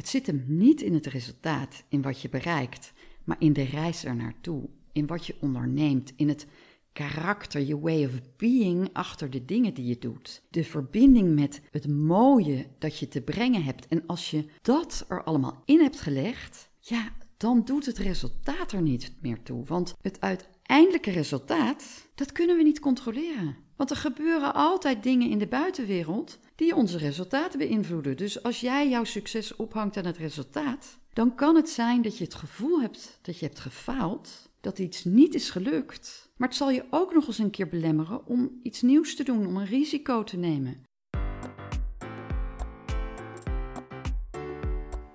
Het zit hem niet in het resultaat, in wat je bereikt, maar in de reis er naartoe, in wat je onderneemt, in het karakter, je way of being achter de dingen die je doet. De verbinding met het mooie dat je te brengen hebt. En als je dat er allemaal in hebt gelegd, ja, dan doet het resultaat er niet meer toe. Want het uiteindelijke resultaat, dat kunnen we niet controleren. Want er gebeuren altijd dingen in de buitenwereld die onze resultaten beïnvloeden. Dus als jij jouw succes ophangt aan het resultaat, dan kan het zijn dat je het gevoel hebt dat je hebt gefaald, dat iets niet is gelukt. Maar het zal je ook nog eens een keer belemmeren om iets nieuws te doen, om een risico te nemen.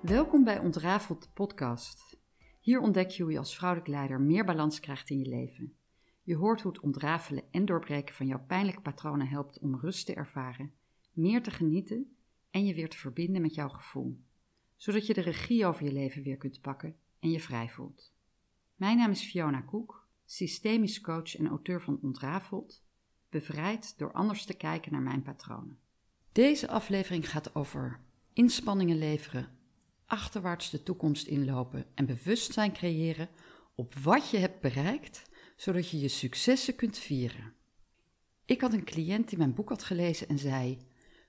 Welkom bij Ontrafeld de podcast. Hier ontdek je hoe je als vrouwelijk leider meer balans krijgt in je leven. Je hoort hoe het ontrafelen en doorbreken van jouw pijnlijke patronen helpt om rust te ervaren, meer te genieten en je weer te verbinden met jouw gevoel, zodat je de regie over je leven weer kunt pakken en je vrij voelt. Mijn naam is Fiona Koek, systemisch coach en auteur van Ontrafeld, bevrijd door anders te kijken naar mijn patronen. Deze aflevering gaat over inspanningen leveren, achterwaarts de toekomst inlopen en bewustzijn creëren op wat je hebt bereikt zodat je je successen kunt vieren. Ik had een cliënt die mijn boek had gelezen en zei: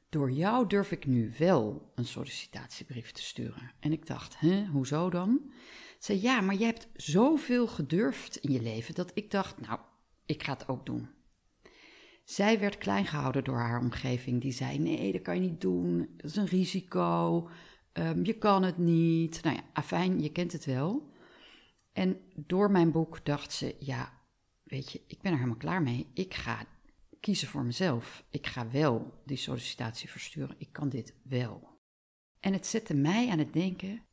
Door jou durf ik nu wel een sollicitatiebrief te sturen. En ik dacht: hè, hoezo dan? Ze zei: Ja, maar jij hebt zoveel gedurfd in je leven dat ik dacht: Nou, ik ga het ook doen. Zij werd klein gehouden door haar omgeving. Die zei: Nee, dat kan je niet doen. Dat is een risico. Um, je kan het niet. Nou ja, afijn, je kent het wel. En door mijn boek dacht ze: Ja, weet je, ik ben er helemaal klaar mee. Ik ga kiezen voor mezelf. Ik ga wel die sollicitatie versturen. Ik kan dit wel. En het zette mij aan het denken: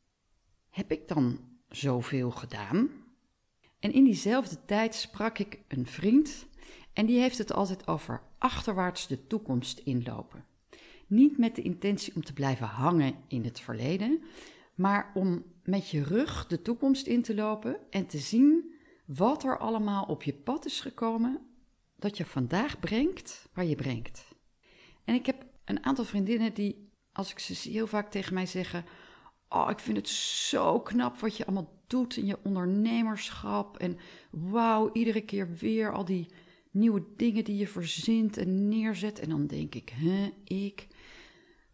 heb ik dan zoveel gedaan? En in diezelfde tijd sprak ik een vriend en die heeft het altijd over achterwaarts de toekomst inlopen. Niet met de intentie om te blijven hangen in het verleden, maar om met je rug de toekomst in te lopen en te zien wat er allemaal op je pad is gekomen dat je vandaag brengt waar je brengt. En ik heb een aantal vriendinnen die, als ik ze zie, heel vaak tegen mij zeggen: Oh, ik vind het zo knap wat je allemaal doet in je ondernemerschap. En wauw, iedere keer weer al die nieuwe dingen die je verzint en neerzet. En dan denk ik: hè, ik.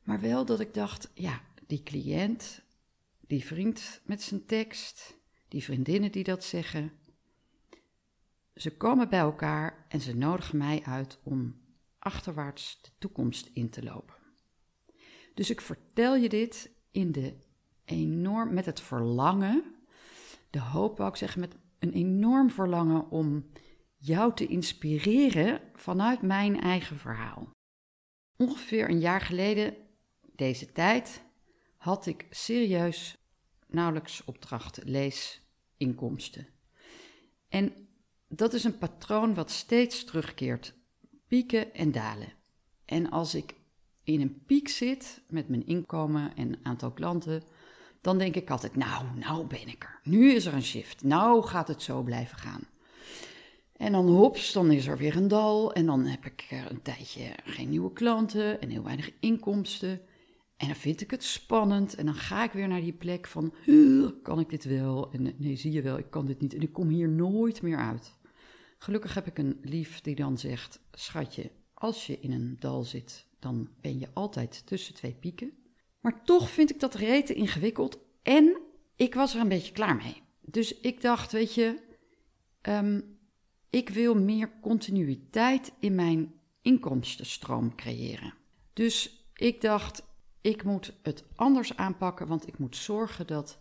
Maar wel dat ik dacht: ja, die cliënt, die vriend met zijn tekst, die vriendinnen die dat zeggen. Ze komen bij elkaar en ze nodigen mij uit om achterwaarts de toekomst in te lopen. Dus ik vertel je dit in de enorm, met het verlangen, de hoop wou ik zeggen, met een enorm verlangen om jou te inspireren vanuit mijn eigen verhaal. Ongeveer een jaar geleden, deze tijd, had ik serieus nauwelijks opdrachten, leesinkomsten. En dat is een patroon wat steeds terugkeert. Pieken en dalen. En als ik in een piek zit met mijn inkomen en aantal klanten, dan denk ik altijd: Nou, nou ben ik er. Nu is er een shift. Nou gaat het zo blijven gaan. En dan hops, dan is er weer een dal. En dan heb ik een tijdje geen nieuwe klanten en heel weinig inkomsten. En dan vind ik het spannend. En dan ga ik weer naar die plek van: kan ik dit wel? En nee, zie je wel, ik kan dit niet. En ik kom hier nooit meer uit. Gelukkig heb ik een lief die dan zegt: Schatje, als je in een dal zit, dan ben je altijd tussen twee pieken. Maar toch vind ik dat rete ingewikkeld en ik was er een beetje klaar mee. Dus ik dacht: Weet je, ehm, ik wil meer continuïteit in mijn inkomstenstroom creëren. Dus ik dacht: ik moet het anders aanpakken, want ik moet zorgen dat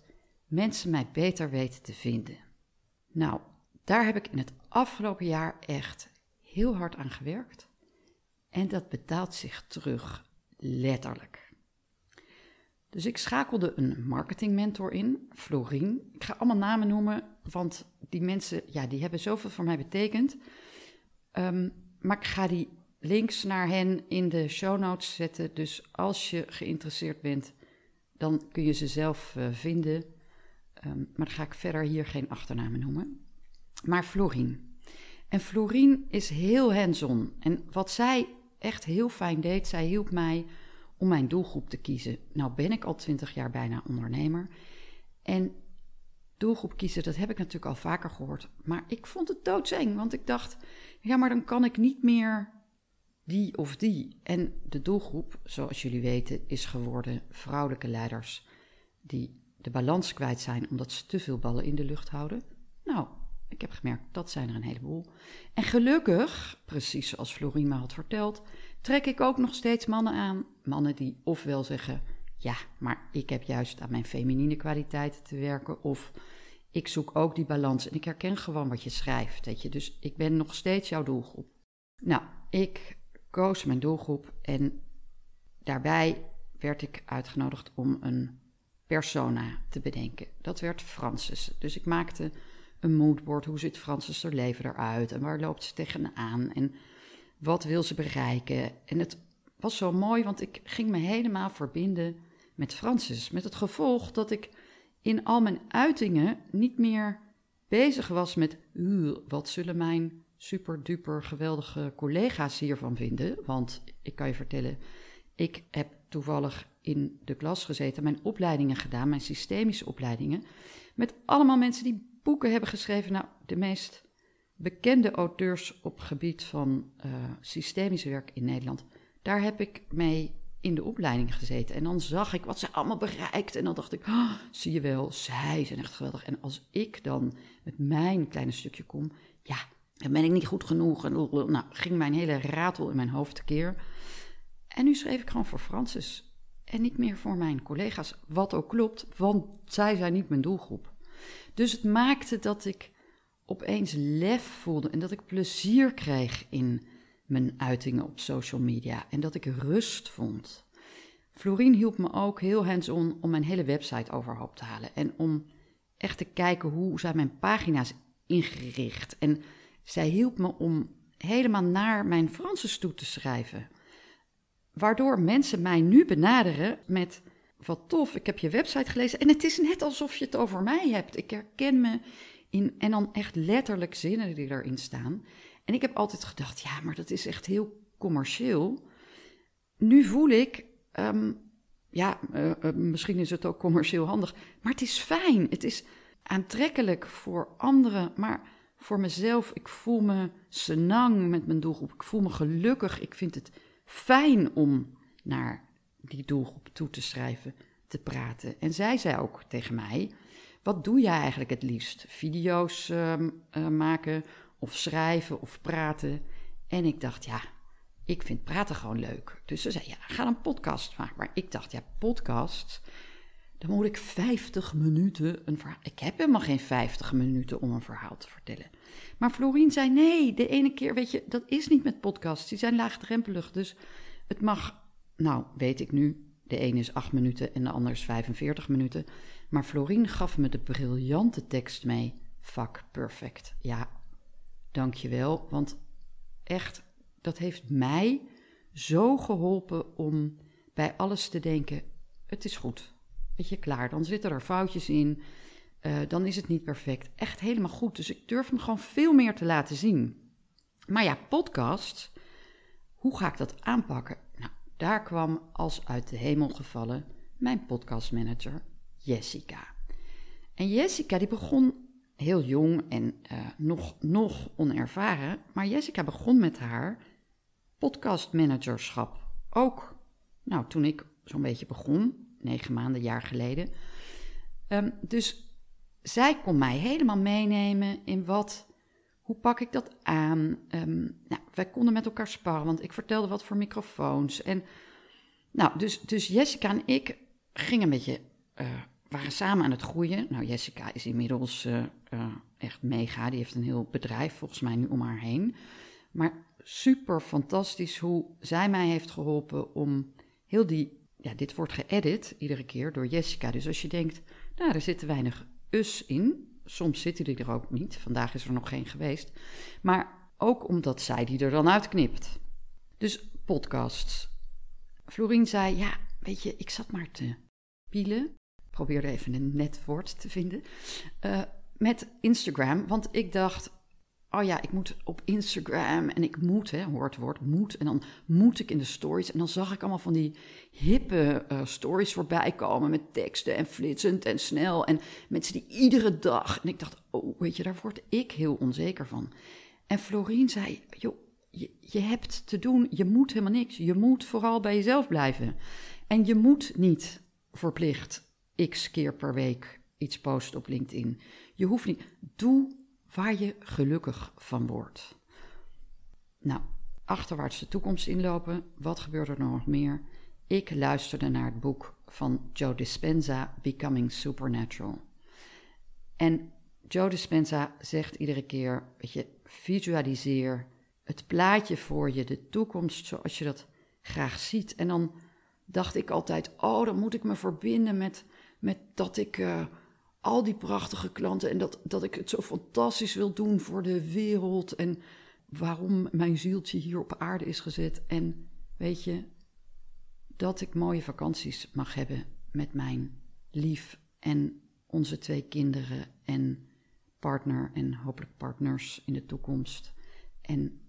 mensen mij beter weten te vinden. Nou, daar heb ik in het afgelopen jaar echt heel hard aan gewerkt. En dat betaalt zich terug, letterlijk. Dus ik schakelde een marketingmentor in, Florien. Ik ga allemaal namen noemen, want die mensen, ja, die hebben zoveel voor mij betekend. Ehm, maar ik ga die links naar hen in de show notes zetten. Dus als je geïnteresseerd bent, dan kun je ze zelf uh, vinden. Um, maar dan ga ik verder hier geen achternamen noemen maar Florien. En Florien is heel hands-on. En wat zij echt heel fijn deed, zij hielp mij om mijn doelgroep te kiezen. Nou ben ik al twintig jaar bijna ondernemer. En doelgroep kiezen, dat heb ik natuurlijk al vaker gehoord. Maar ik vond het doodseng, want ik dacht, ja, maar dan kan ik niet meer die of die. En de doelgroep, zoals jullie weten, is geworden vrouwelijke leiders die de balans kwijt zijn omdat ze te veel ballen in de lucht houden. Nou, ik heb gemerkt, dat zijn er een heleboel. En gelukkig, precies zoals Florien me had verteld, trek ik ook nog steeds mannen aan. Mannen die ofwel zeggen, ja, maar ik heb juist aan mijn feminine kwaliteiten te werken. Of ik zoek ook die balans en ik herken gewoon wat je schrijft. Weet je? Dus ik ben nog steeds jouw doelgroep. Nou, ik koos mijn doelgroep en daarbij werd ik uitgenodigd om een persona te bedenken. Dat werd Francis. Dus ik maakte een moodboard. Hoe ziet Francis er leven eruit? En waar loopt ze tegenaan? En wat wil ze bereiken? En het was zo mooi, want ik ging me helemaal verbinden met Francis. Met het gevolg dat ik in al mijn uitingen niet meer bezig was met wat zullen mijn super duper geweldige collega's hiervan vinden. Want ik kan je vertellen, ik heb toevallig in de klas gezeten, mijn opleidingen gedaan, mijn systemische opleidingen, met allemaal mensen die boeken hebben geschreven. Nou, de meest bekende auteurs op gebied van uh, systemisch werk in Nederland. Daar heb ik mee in de opleiding gezeten. En dan zag ik wat ze allemaal bereikt. En dan dacht ik, oh, zie je wel, zij zijn echt geweldig. En als ik dan met mijn kleine stukje kom, ja, dan ben ik niet goed genoeg. En nou, ging mijn hele ratel in mijn hoofd tekeer. En nu schreef ik gewoon voor Francis. En niet meer voor mijn collega's. Wat ook klopt, want zij zijn niet mijn doelgroep. Dus het maakte dat ik opeens lef voelde en dat ik plezier kreeg in mijn uitingen op social media en dat ik rust vond. Florien hielp me ook heel hands-on om mijn hele website overhoop te halen en om echt te kijken hoe zijn mijn pagina's ingericht. En zij hielp me om helemaal naar mijn Franses toe te schrijven. Waardoor mensen mij nu benaderen met wat tof, ik heb je website gelezen en het is net alsof je het over mij hebt. Ik herken me in, en dan echt letterlijk zinnen die erin staan. En ik heb altijd gedacht, ja, maar dat is echt heel commercieel. Nu voel ik, ehm, ja, uh, uh, misschien is het ook commercieel handig, maar het is fijn. Het is aantrekkelijk voor anderen, maar voor mezelf, ik voel me senang met mijn doelgroep. Ik voel me gelukkig. Ik vind het fijn om naar die doelgroep toe te schrijven, te praten. En zij zei ook tegen mij: Wat doe jij eigenlijk het liefst? Video's uh, uh, maken of schrijven of praten? En ik dacht: Ja, ik vind praten gewoon leuk. Dus ze zei: Ja, ga een podcast maken. Maar ik dacht: Ja, podcast. Dan moet ik 50 minuten een verhaal. Ik heb helemaal geen 50 minuten om een verhaal te vertellen. Maar Florien zei: Nee, de ene keer, weet je, dat is niet met podcasts. Die zijn laagdrempelig. Dus het mag nou, weet ik nu, de ene is 8 minuten en de ander is 45 minuten. Maar Florien gaf me de briljante tekst mee. Fuck perfect. Ja, dankjewel. Want echt, dat heeft mij zo geholpen om bij alles te denken: het is goed. Weet je, klaar. Dan zitten er foutjes in. Uh, dan is het niet perfect. Echt helemaal goed. Dus ik durf me gewoon veel meer te laten zien. Maar ja, podcast. Hoe ga ik dat aanpakken? Daar kwam als uit de hemel gevallen mijn podcastmanager Jessica. En Jessica die begon heel jong en uh, nog, nog onervaren, maar Jessica begon met haar podcastmanagerschap. Ook nou, toen ik zo'n beetje begon, negen maanden, jaar geleden. Um, dus zij kon mij helemaal meenemen in wat hoe pak ik dat aan? Um, nou, wij konden met elkaar sparren, want ik vertelde wat voor microfoons. En nou, dus, dus Jessica en ik gingen een beetje, uh, waren samen aan het groeien. Nou, Jessica is inmiddels uh, uh, echt mega. Die heeft een heel bedrijf volgens mij nu om haar heen. Maar super fantastisch hoe zij mij heeft geholpen om heel die... Ja, dit wordt geëdit iedere keer door Jessica. Dus als je denkt, nou, er zitten weinig us in, Soms zitten die er ook niet. Vandaag is er nog geen geweest. Maar ook omdat zij die er dan uitknipt. Dus podcasts. Florien zei: Ja, weet je, ik zat maar te pielen. Ik probeerde even een net woord te vinden. Uh, met Instagram. Want ik dacht: oh ja, ik moet op Instagram en ik moet, hè, hoort woord, moet. En dan moet ik in de stories. En dan zag ik allemaal van die hippe uh, stories voorbij komen met teksten en flitsend en snel. En mensen die iedere dag. En ik dacht, oh, weet je, daar word ik heel onzeker van. En Florien zei, joh, je, je hebt te doen, je moet helemaal niks. Je moet vooral bij jezelf blijven. En je moet niet verplicht x keer per week iets posten op LinkedIn. Je hoeft niet. Doe waar je gelukkig van wordt. Nou, achterwaarts de toekomst inlopen. Wat gebeurt er nog meer? Ik luisterde naar het boek van Joe Dispenza, Becoming Supernatural. En Joe Dispenza zegt iedere keer, weet je, visualiseer het plaatje voor je, de toekomst zoals je dat graag ziet. En dan dacht ik altijd, oh, dan moet ik me verbinden met, met dat ik uh, al die prachtige klanten en dat, dat ik het zo fantastisch wil doen voor de wereld en waarom mijn zieltje hier op aarde is gezet. En weet je, dat ik mooie vakanties mag hebben met mijn lief en onze twee kinderen en partner en hopelijk partners in de toekomst. En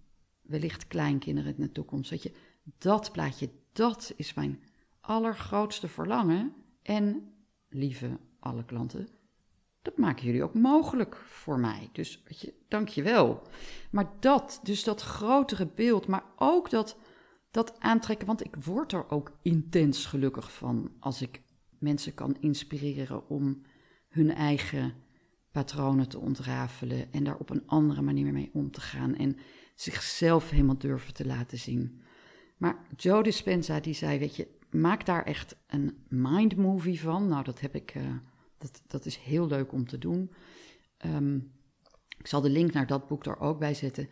wellicht kleinkinderen in de toekomst. Weet je, dat plaatje, dat is mijn allergrootste verlangen. En lieve alle klanten, dat maken jullie ook mogelijk voor mij. Dus weet je, dank je wel. Maar dat, dus dat grotere beeld, maar ook dat, dat aantrekken, want ik word er ook intens gelukkig van als ik mensen kan inspireren om hun eigen patronen te ontrafelen en daar op een andere manier mee om te gaan en zichzelf helemaal durven te laten zien. Maar Joe Dispenza die zei, weet je, maak daar echt een mind movie van. Nou, dat heb ik, uh, dat, dat is heel leuk om te doen. Um, ik zal de link naar dat boek er ook bij zetten.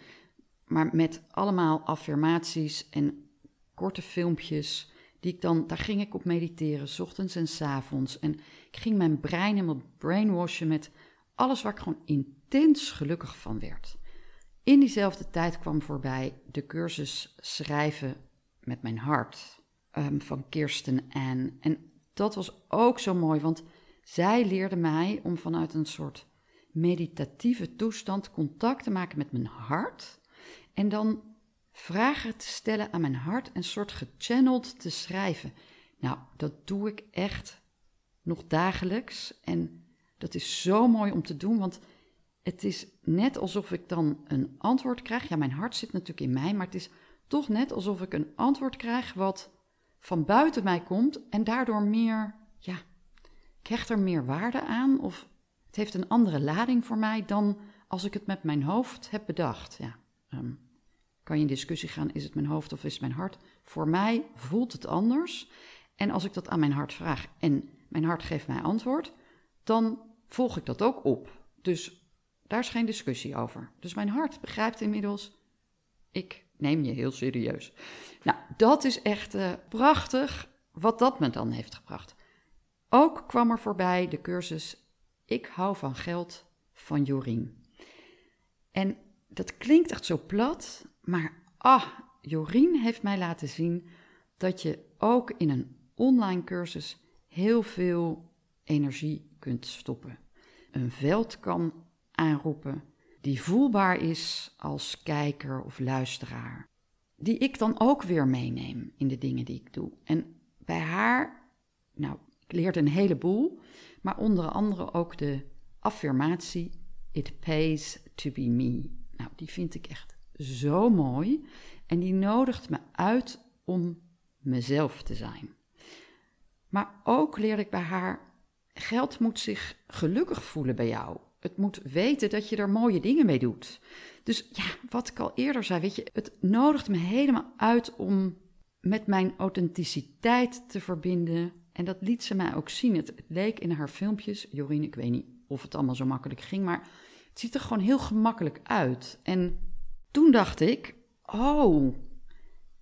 Maar met allemaal affirmaties en korte filmpjes. Die ik dan, daar ging ik op mediteren, s ochtends en s avonds. En ik ging mijn brein helemaal brainwashen met alles waar ik gewoon intens gelukkig van werd. In diezelfde tijd kwam voorbij de cursus schrijven met mijn hart um, van Kirsten Ann. En dat was ook zo mooi, want zij leerde mij om vanuit een soort meditatieve toestand contact te maken met mijn hart. En dan vragen te stellen aan mijn hart en soort gechanneld te schrijven. Nou, dat doe ik echt nog dagelijks. En dat is zo mooi om te doen, want het is net alsof ik dan een antwoord krijg. Ja, mijn hart zit natuurlijk in mij, maar het is toch net alsof ik een antwoord krijg wat van buiten mij komt en daardoor meer, ja, ik er meer waarde aan of het heeft een andere lading voor mij dan als ik het met mijn hoofd heb bedacht. Ja, um, kan je in discussie gaan, is het mijn hoofd of is het mijn hart? Voor mij voelt het anders. En als ik dat aan mijn hart vraag en mijn hart geeft mij antwoord, dan volg ik dat ook op. Dus daar is geen discussie over. Dus mijn hart begrijpt inmiddels, ik neem je heel serieus. Nou, dat is echt uh, prachtig wat dat me dan heeft gebracht. Ook kwam er voorbij de cursus Ik hou van geld van Jorien. En dat klinkt echt zo plat, maar ah, Jorien heeft mij laten zien dat je ook in een online cursus heel veel energie kunt stoppen. Een veld kan aanroepen die voelbaar is als kijker of luisteraar. Die ik dan ook weer meeneem in de dingen die ik doe. En bij haar, nou, ik een heleboel, maar onder andere ook de affirmatie: It pays to be me. Nou, die vind ik echt zo mooi. En die nodigt me uit om mezelf te zijn. Maar ook leerde ik bij haar: geld moet zich gelukkig voelen bij jou het moet weten dat je er mooie dingen mee doet. Dus ja, wat ik al eerder zei, weet je, het nodigt me helemaal uit om met mijn authenticiteit te verbinden. En dat liet ze mij ook zien. Het, leek in haar filmpjes, Jorien, ik weet niet of het allemaal zo makkelijk ging, maar het ziet er gewoon heel gemakkelijk uit. En toen dacht ik, oh,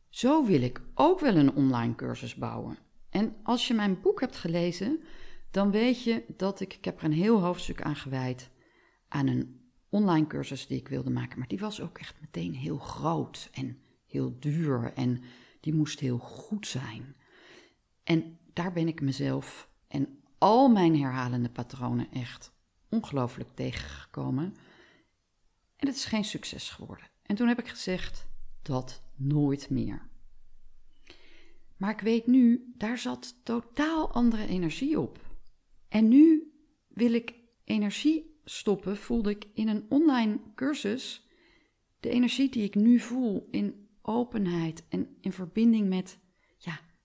zo wil ik ook wel een online cursus bouwen. En als je mijn boek hebt gelezen, dan weet je dat ik, ik heb er een heel hoofdstuk aan gewijd aan een online cursus die ik wilde maken. Maar die was ook echt meteen heel groot en heel duur en die moest heel goed zijn. En daar ben ik mezelf en al mijn herhalende patronen echt ongelooflijk tegengekomen. En het is geen succes geworden. En toen heb ik gezegd: dat nooit meer. Maar ik weet nu, daar zat totaal andere energie op. En nu wil ik energie stoppen, voelde ik in een online cursus de energie die ik nu voel in openheid en in verbinding met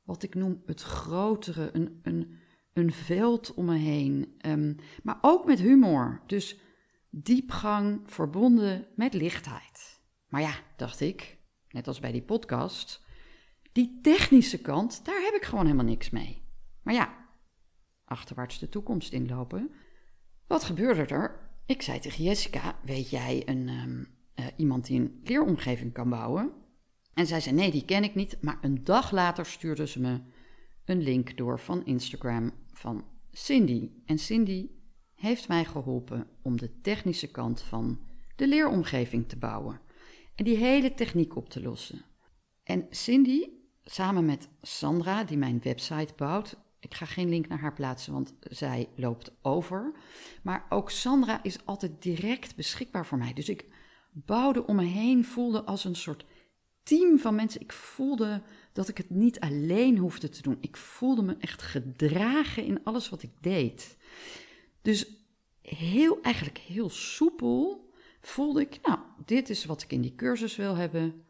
wat ik noem het grotere, een, een, een veld om me heen. Um, maar ook met humor. Dus diepgang verbonden met lichtheid. Maar ja, dacht ik, net als bij die podcast, die technische kant, daar heb ik gewoon helemaal niks mee. Maar ja, achterwaarts de toekomst inlopen. Wat gebeurde er? Ik zei tegen Jessica: Weet jij een, um, uh, iemand die een leeromgeving kan bouwen? En zij zei: Nee, die ken ik niet. Maar een dag later stuurde ze me een link door van Instagram van Cindy. En Cindy heeft mij geholpen om de technische kant van de leeromgeving te bouwen en die hele techniek op te lossen. En Cindy, samen met Sandra, die mijn website bouwt, ik ga geen link naar haar plaatsen, want zij loopt over. Maar ook Sandra is altijd direct beschikbaar voor mij. Dus ik bouwde om me heen, voelde als een soort team van mensen. Ik voelde dat ik het niet alleen hoefde te doen. Ik voelde me echt gedragen in alles wat ik deed. Dus heel, eigenlijk heel soepel voelde ik, nou, dit is wat ik in die cursus wil hebben.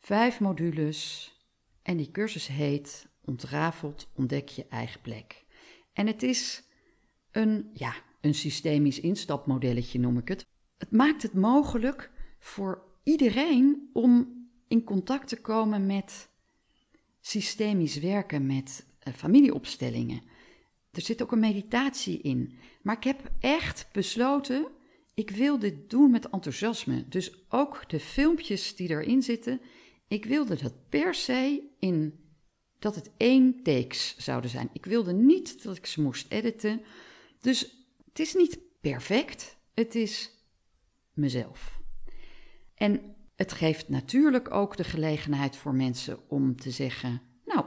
Vijf modules. En die cursus heet Ontrafeld ontdek je eigen plek. En het is een, ja, een systemisch instapmodelletje noem ik het. Het maakt het mogelijk voor iedereen om in contact te komen met systemisch werken, met uh, familieopstellingen. Er zit ook een meditatie in. Maar ik heb echt besloten, ik wil dit doen met enthousiasme. Dus ook de filmpjes die erin zitten, ik wilde dat per se in dat het één takes zouden zijn. Ik wilde niet dat ik ze moest editen. Dus het is niet perfect, het is mezelf. En het geeft natuurlijk ook de gelegenheid voor mensen om te zeggen: Nou,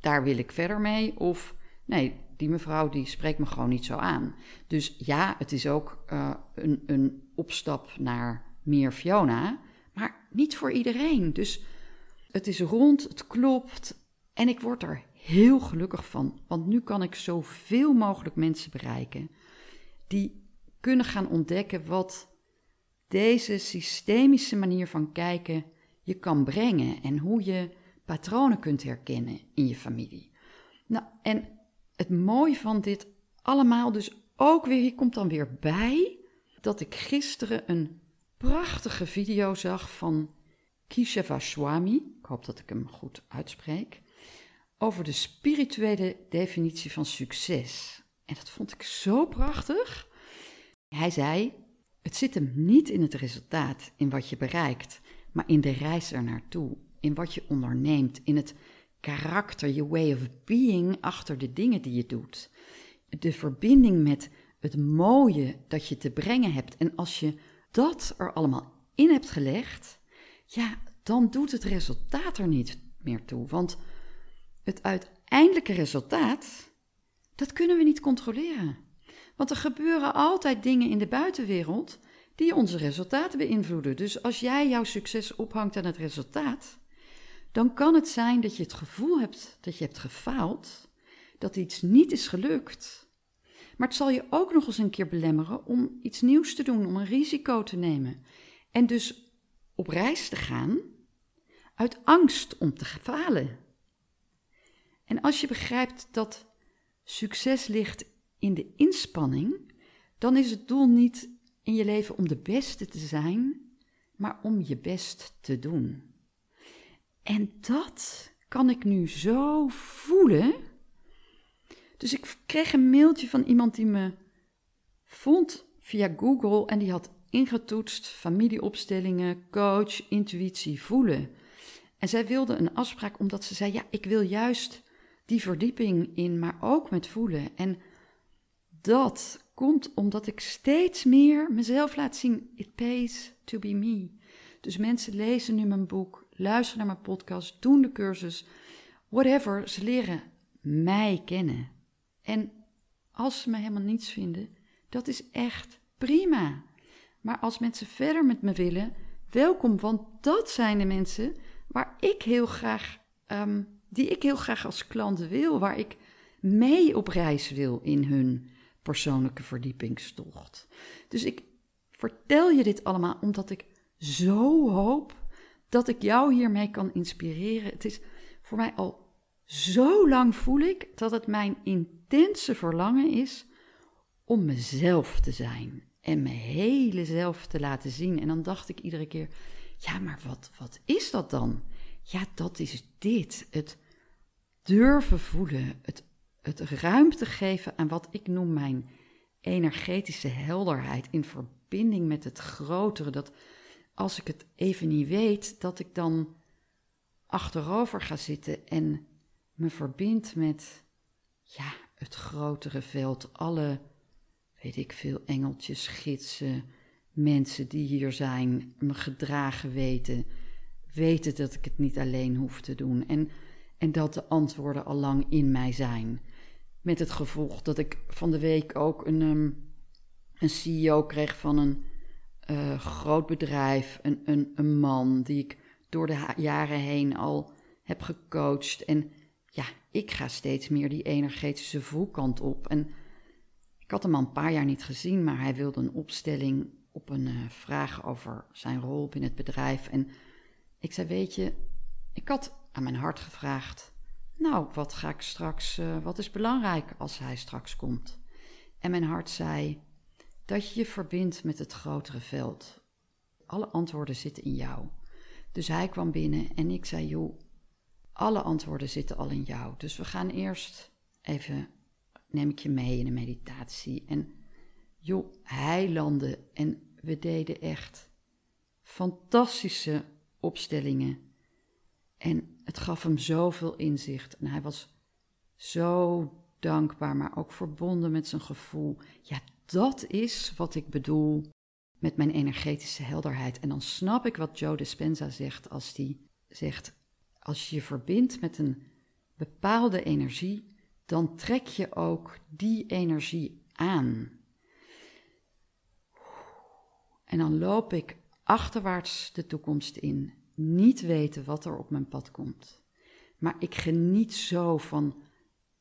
daar wil ik verder mee. Of nee, die mevrouw die spreekt me gewoon niet zo aan. Dus ja, het is ook uh, een, een opstap naar meer Fiona, maar niet voor iedereen. Dus het is rond, het klopt en ik word er heel gelukkig van, want nu kan ik zoveel mogelijk mensen bereiken die kunnen gaan ontdekken wat deze systemische manier van kijken je kan brengen en hoe je patronen kunt herkennen in je familie. Nou, en het mooie van dit allemaal dus ook weer, hier komt dan weer bij, dat ik gisteren een prachtige video zag van Kishava Swami, ik hoop dat ik hem goed uitspreek, over de spirituele definitie van succes. En dat vond ik zo prachtig. Hij zei: Het zit hem niet in het resultaat, in wat je bereikt, maar in de reis er naartoe, in wat je onderneemt, in het karakter, je way of being achter de dingen die je doet. De verbinding met het mooie dat je te brengen hebt. En als je dat er allemaal in hebt gelegd, ja, dan doet het resultaat er niet meer toe. Want het uiteindelijke resultaat, dat kunnen we niet controleren. Want er gebeuren altijd dingen in de buitenwereld die onze resultaten beïnvloeden. Dus als jij jouw succes ophangt aan het resultaat, dan kan het zijn dat je het gevoel hebt dat je hebt gefaald, dat iets niet is gelukt. Maar het zal je ook nog eens een keer belemmeren om iets nieuws te doen, om een risico te nemen. En dus op reis te gaan uit angst om te falen. En als je begrijpt dat succes ligt in de inspanning, dan is het doel niet in je leven om de beste te zijn, maar om je best te doen. En dat kan ik nu zo voelen. Dus ik kreeg een mailtje van iemand die me vond via Google en die had ingetoetst familieopstellingen, coach, intuïtie, voelen. En zij wilde een afspraak omdat ze zei: Ja, ik wil juist die verdieping in, maar ook met voelen. En dat komt omdat ik steeds meer mezelf laat zien. It pays to be me. Dus mensen lezen nu mijn boek, luisteren naar mijn podcast, doen de cursus, whatever. Ze leren mij kennen. En als ze me helemaal niets vinden, dat is echt prima. Maar als mensen verder met me willen, welkom, want dat zijn de mensen waar ik heel graag, ehm, die ik heel graag als klant wil, waar ik mee op reis wil in hun persoonlijke verdiepingstocht. Dus ik vertel je dit allemaal omdat ik zo hoop dat ik jou hiermee kan inspireren. Het is voor mij al zo lang voel ik dat het mijn intense verlangen is om mezelf te zijn en mijn hele zelf te laten zien. En dan dacht ik iedere keer, ja, maar wat, wat is dat dan? Ja, dat is dit. Het durven voelen, het, het ruimte geven aan wat ik noem mijn energetische helderheid in verbinding met het grotere. Dat als ik het even niet weet, dat ik dan achterover ga zitten en me verbind met ja, het grotere veld, alle, weet ik veel, engeltjes, gidsen, mensen die hier zijn, me gedragen weten, weten dat ik het niet alleen hoef te doen en, en dat de antwoorden al lang in mij zijn. Met het gevolg dat ik van de week ook een, um, een CEO kreeg van een uh, groot bedrijf, een, een, een man die ik door de jaren heen al heb gecoacht. En ja, ik ga steeds meer die energetische voelkant op. En ik had hem al een paar jaar niet gezien, maar hij wilde een opstelling op een uh, vraag over zijn rol binnen het bedrijf. En ik zei: Weet je, ik had aan mijn hart gevraagd. Nou, wat ga ik straks, uh, wat is belangrijk als hij straks komt? En mijn hart zei dat je je verbindt met het grotere veld. Alle antwoorden zitten in jou. Dus hij kwam binnen en ik zei: Joh, alle antwoorden zitten al in jou. Dus we gaan eerst even, neem ik je mee in een meditatie. En joh, hij landde en we deden echt fantastische opstellingen. En het gaf hem zoveel inzicht. En hij was zo dankbaar, maar ook verbonden met zijn gevoel. Ja, dat is wat ik bedoel met mijn energetische helderheid. En dan snap ik wat Joe Dispenza zegt als die zegt: als je je verbindt met een bepaalde energie, dan trek je ook die energie aan. En dan loop ik achterwaarts de toekomst in, niet weten wat er op mijn pad komt. Maar ik geniet zo van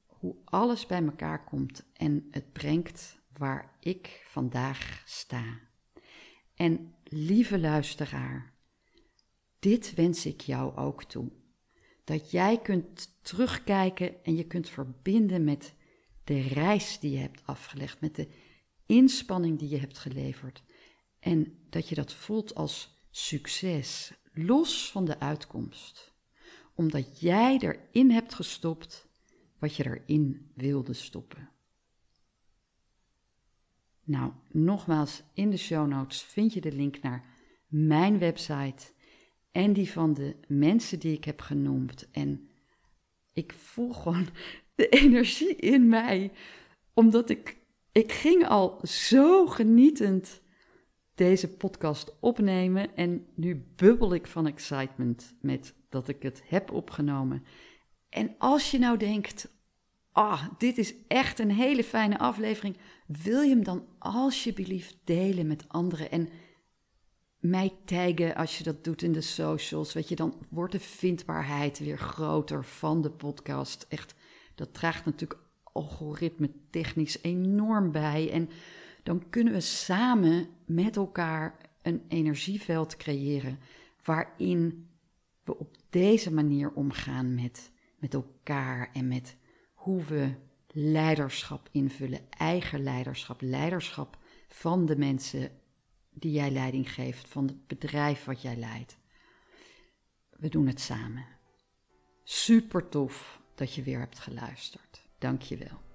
hoe alles bij elkaar komt en het brengt waar ik vandaag sta. En lieve luisteraar, dit wens ik jou ook toe dat jij kunt terugkijken en je kunt verbinden met de reis die je hebt afgelegd, met de inspanning die je hebt geleverd. En dat je dat voelt als succes, los van de uitkomst. Omdat jij erin hebt gestopt wat je erin wilde stoppen. Nou, nogmaals, in de show notes vind je de link naar mijn website en die van de mensen die ik heb genoemd. En ik voel gewoon de energie in mij, omdat ik, ik ging al zo genietend deze podcast opnemen en nu bubbel ik van excitement met dat ik het heb opgenomen. En als je nou denkt, ah, dit is echt een hele fijne aflevering, wil je hem dan alsjeblieft delen met anderen en mij taggen als je dat doet in de socials. Weet je, dan wordt de vindbaarheid weer groter van de podcast. Echt, dat draagt natuurlijk algoritme technisch enorm bij. En dan kunnen we samen met elkaar een energieveld creëren waarin we op deze manier omgaan met, met elkaar en met hoe we leiderschap invullen, eigen leiderschap, leiderschap van de mensen die jij leiding geeft, van het bedrijf wat jij leidt. We doen het samen. Super tof dat je weer hebt geluisterd. Dank je wel.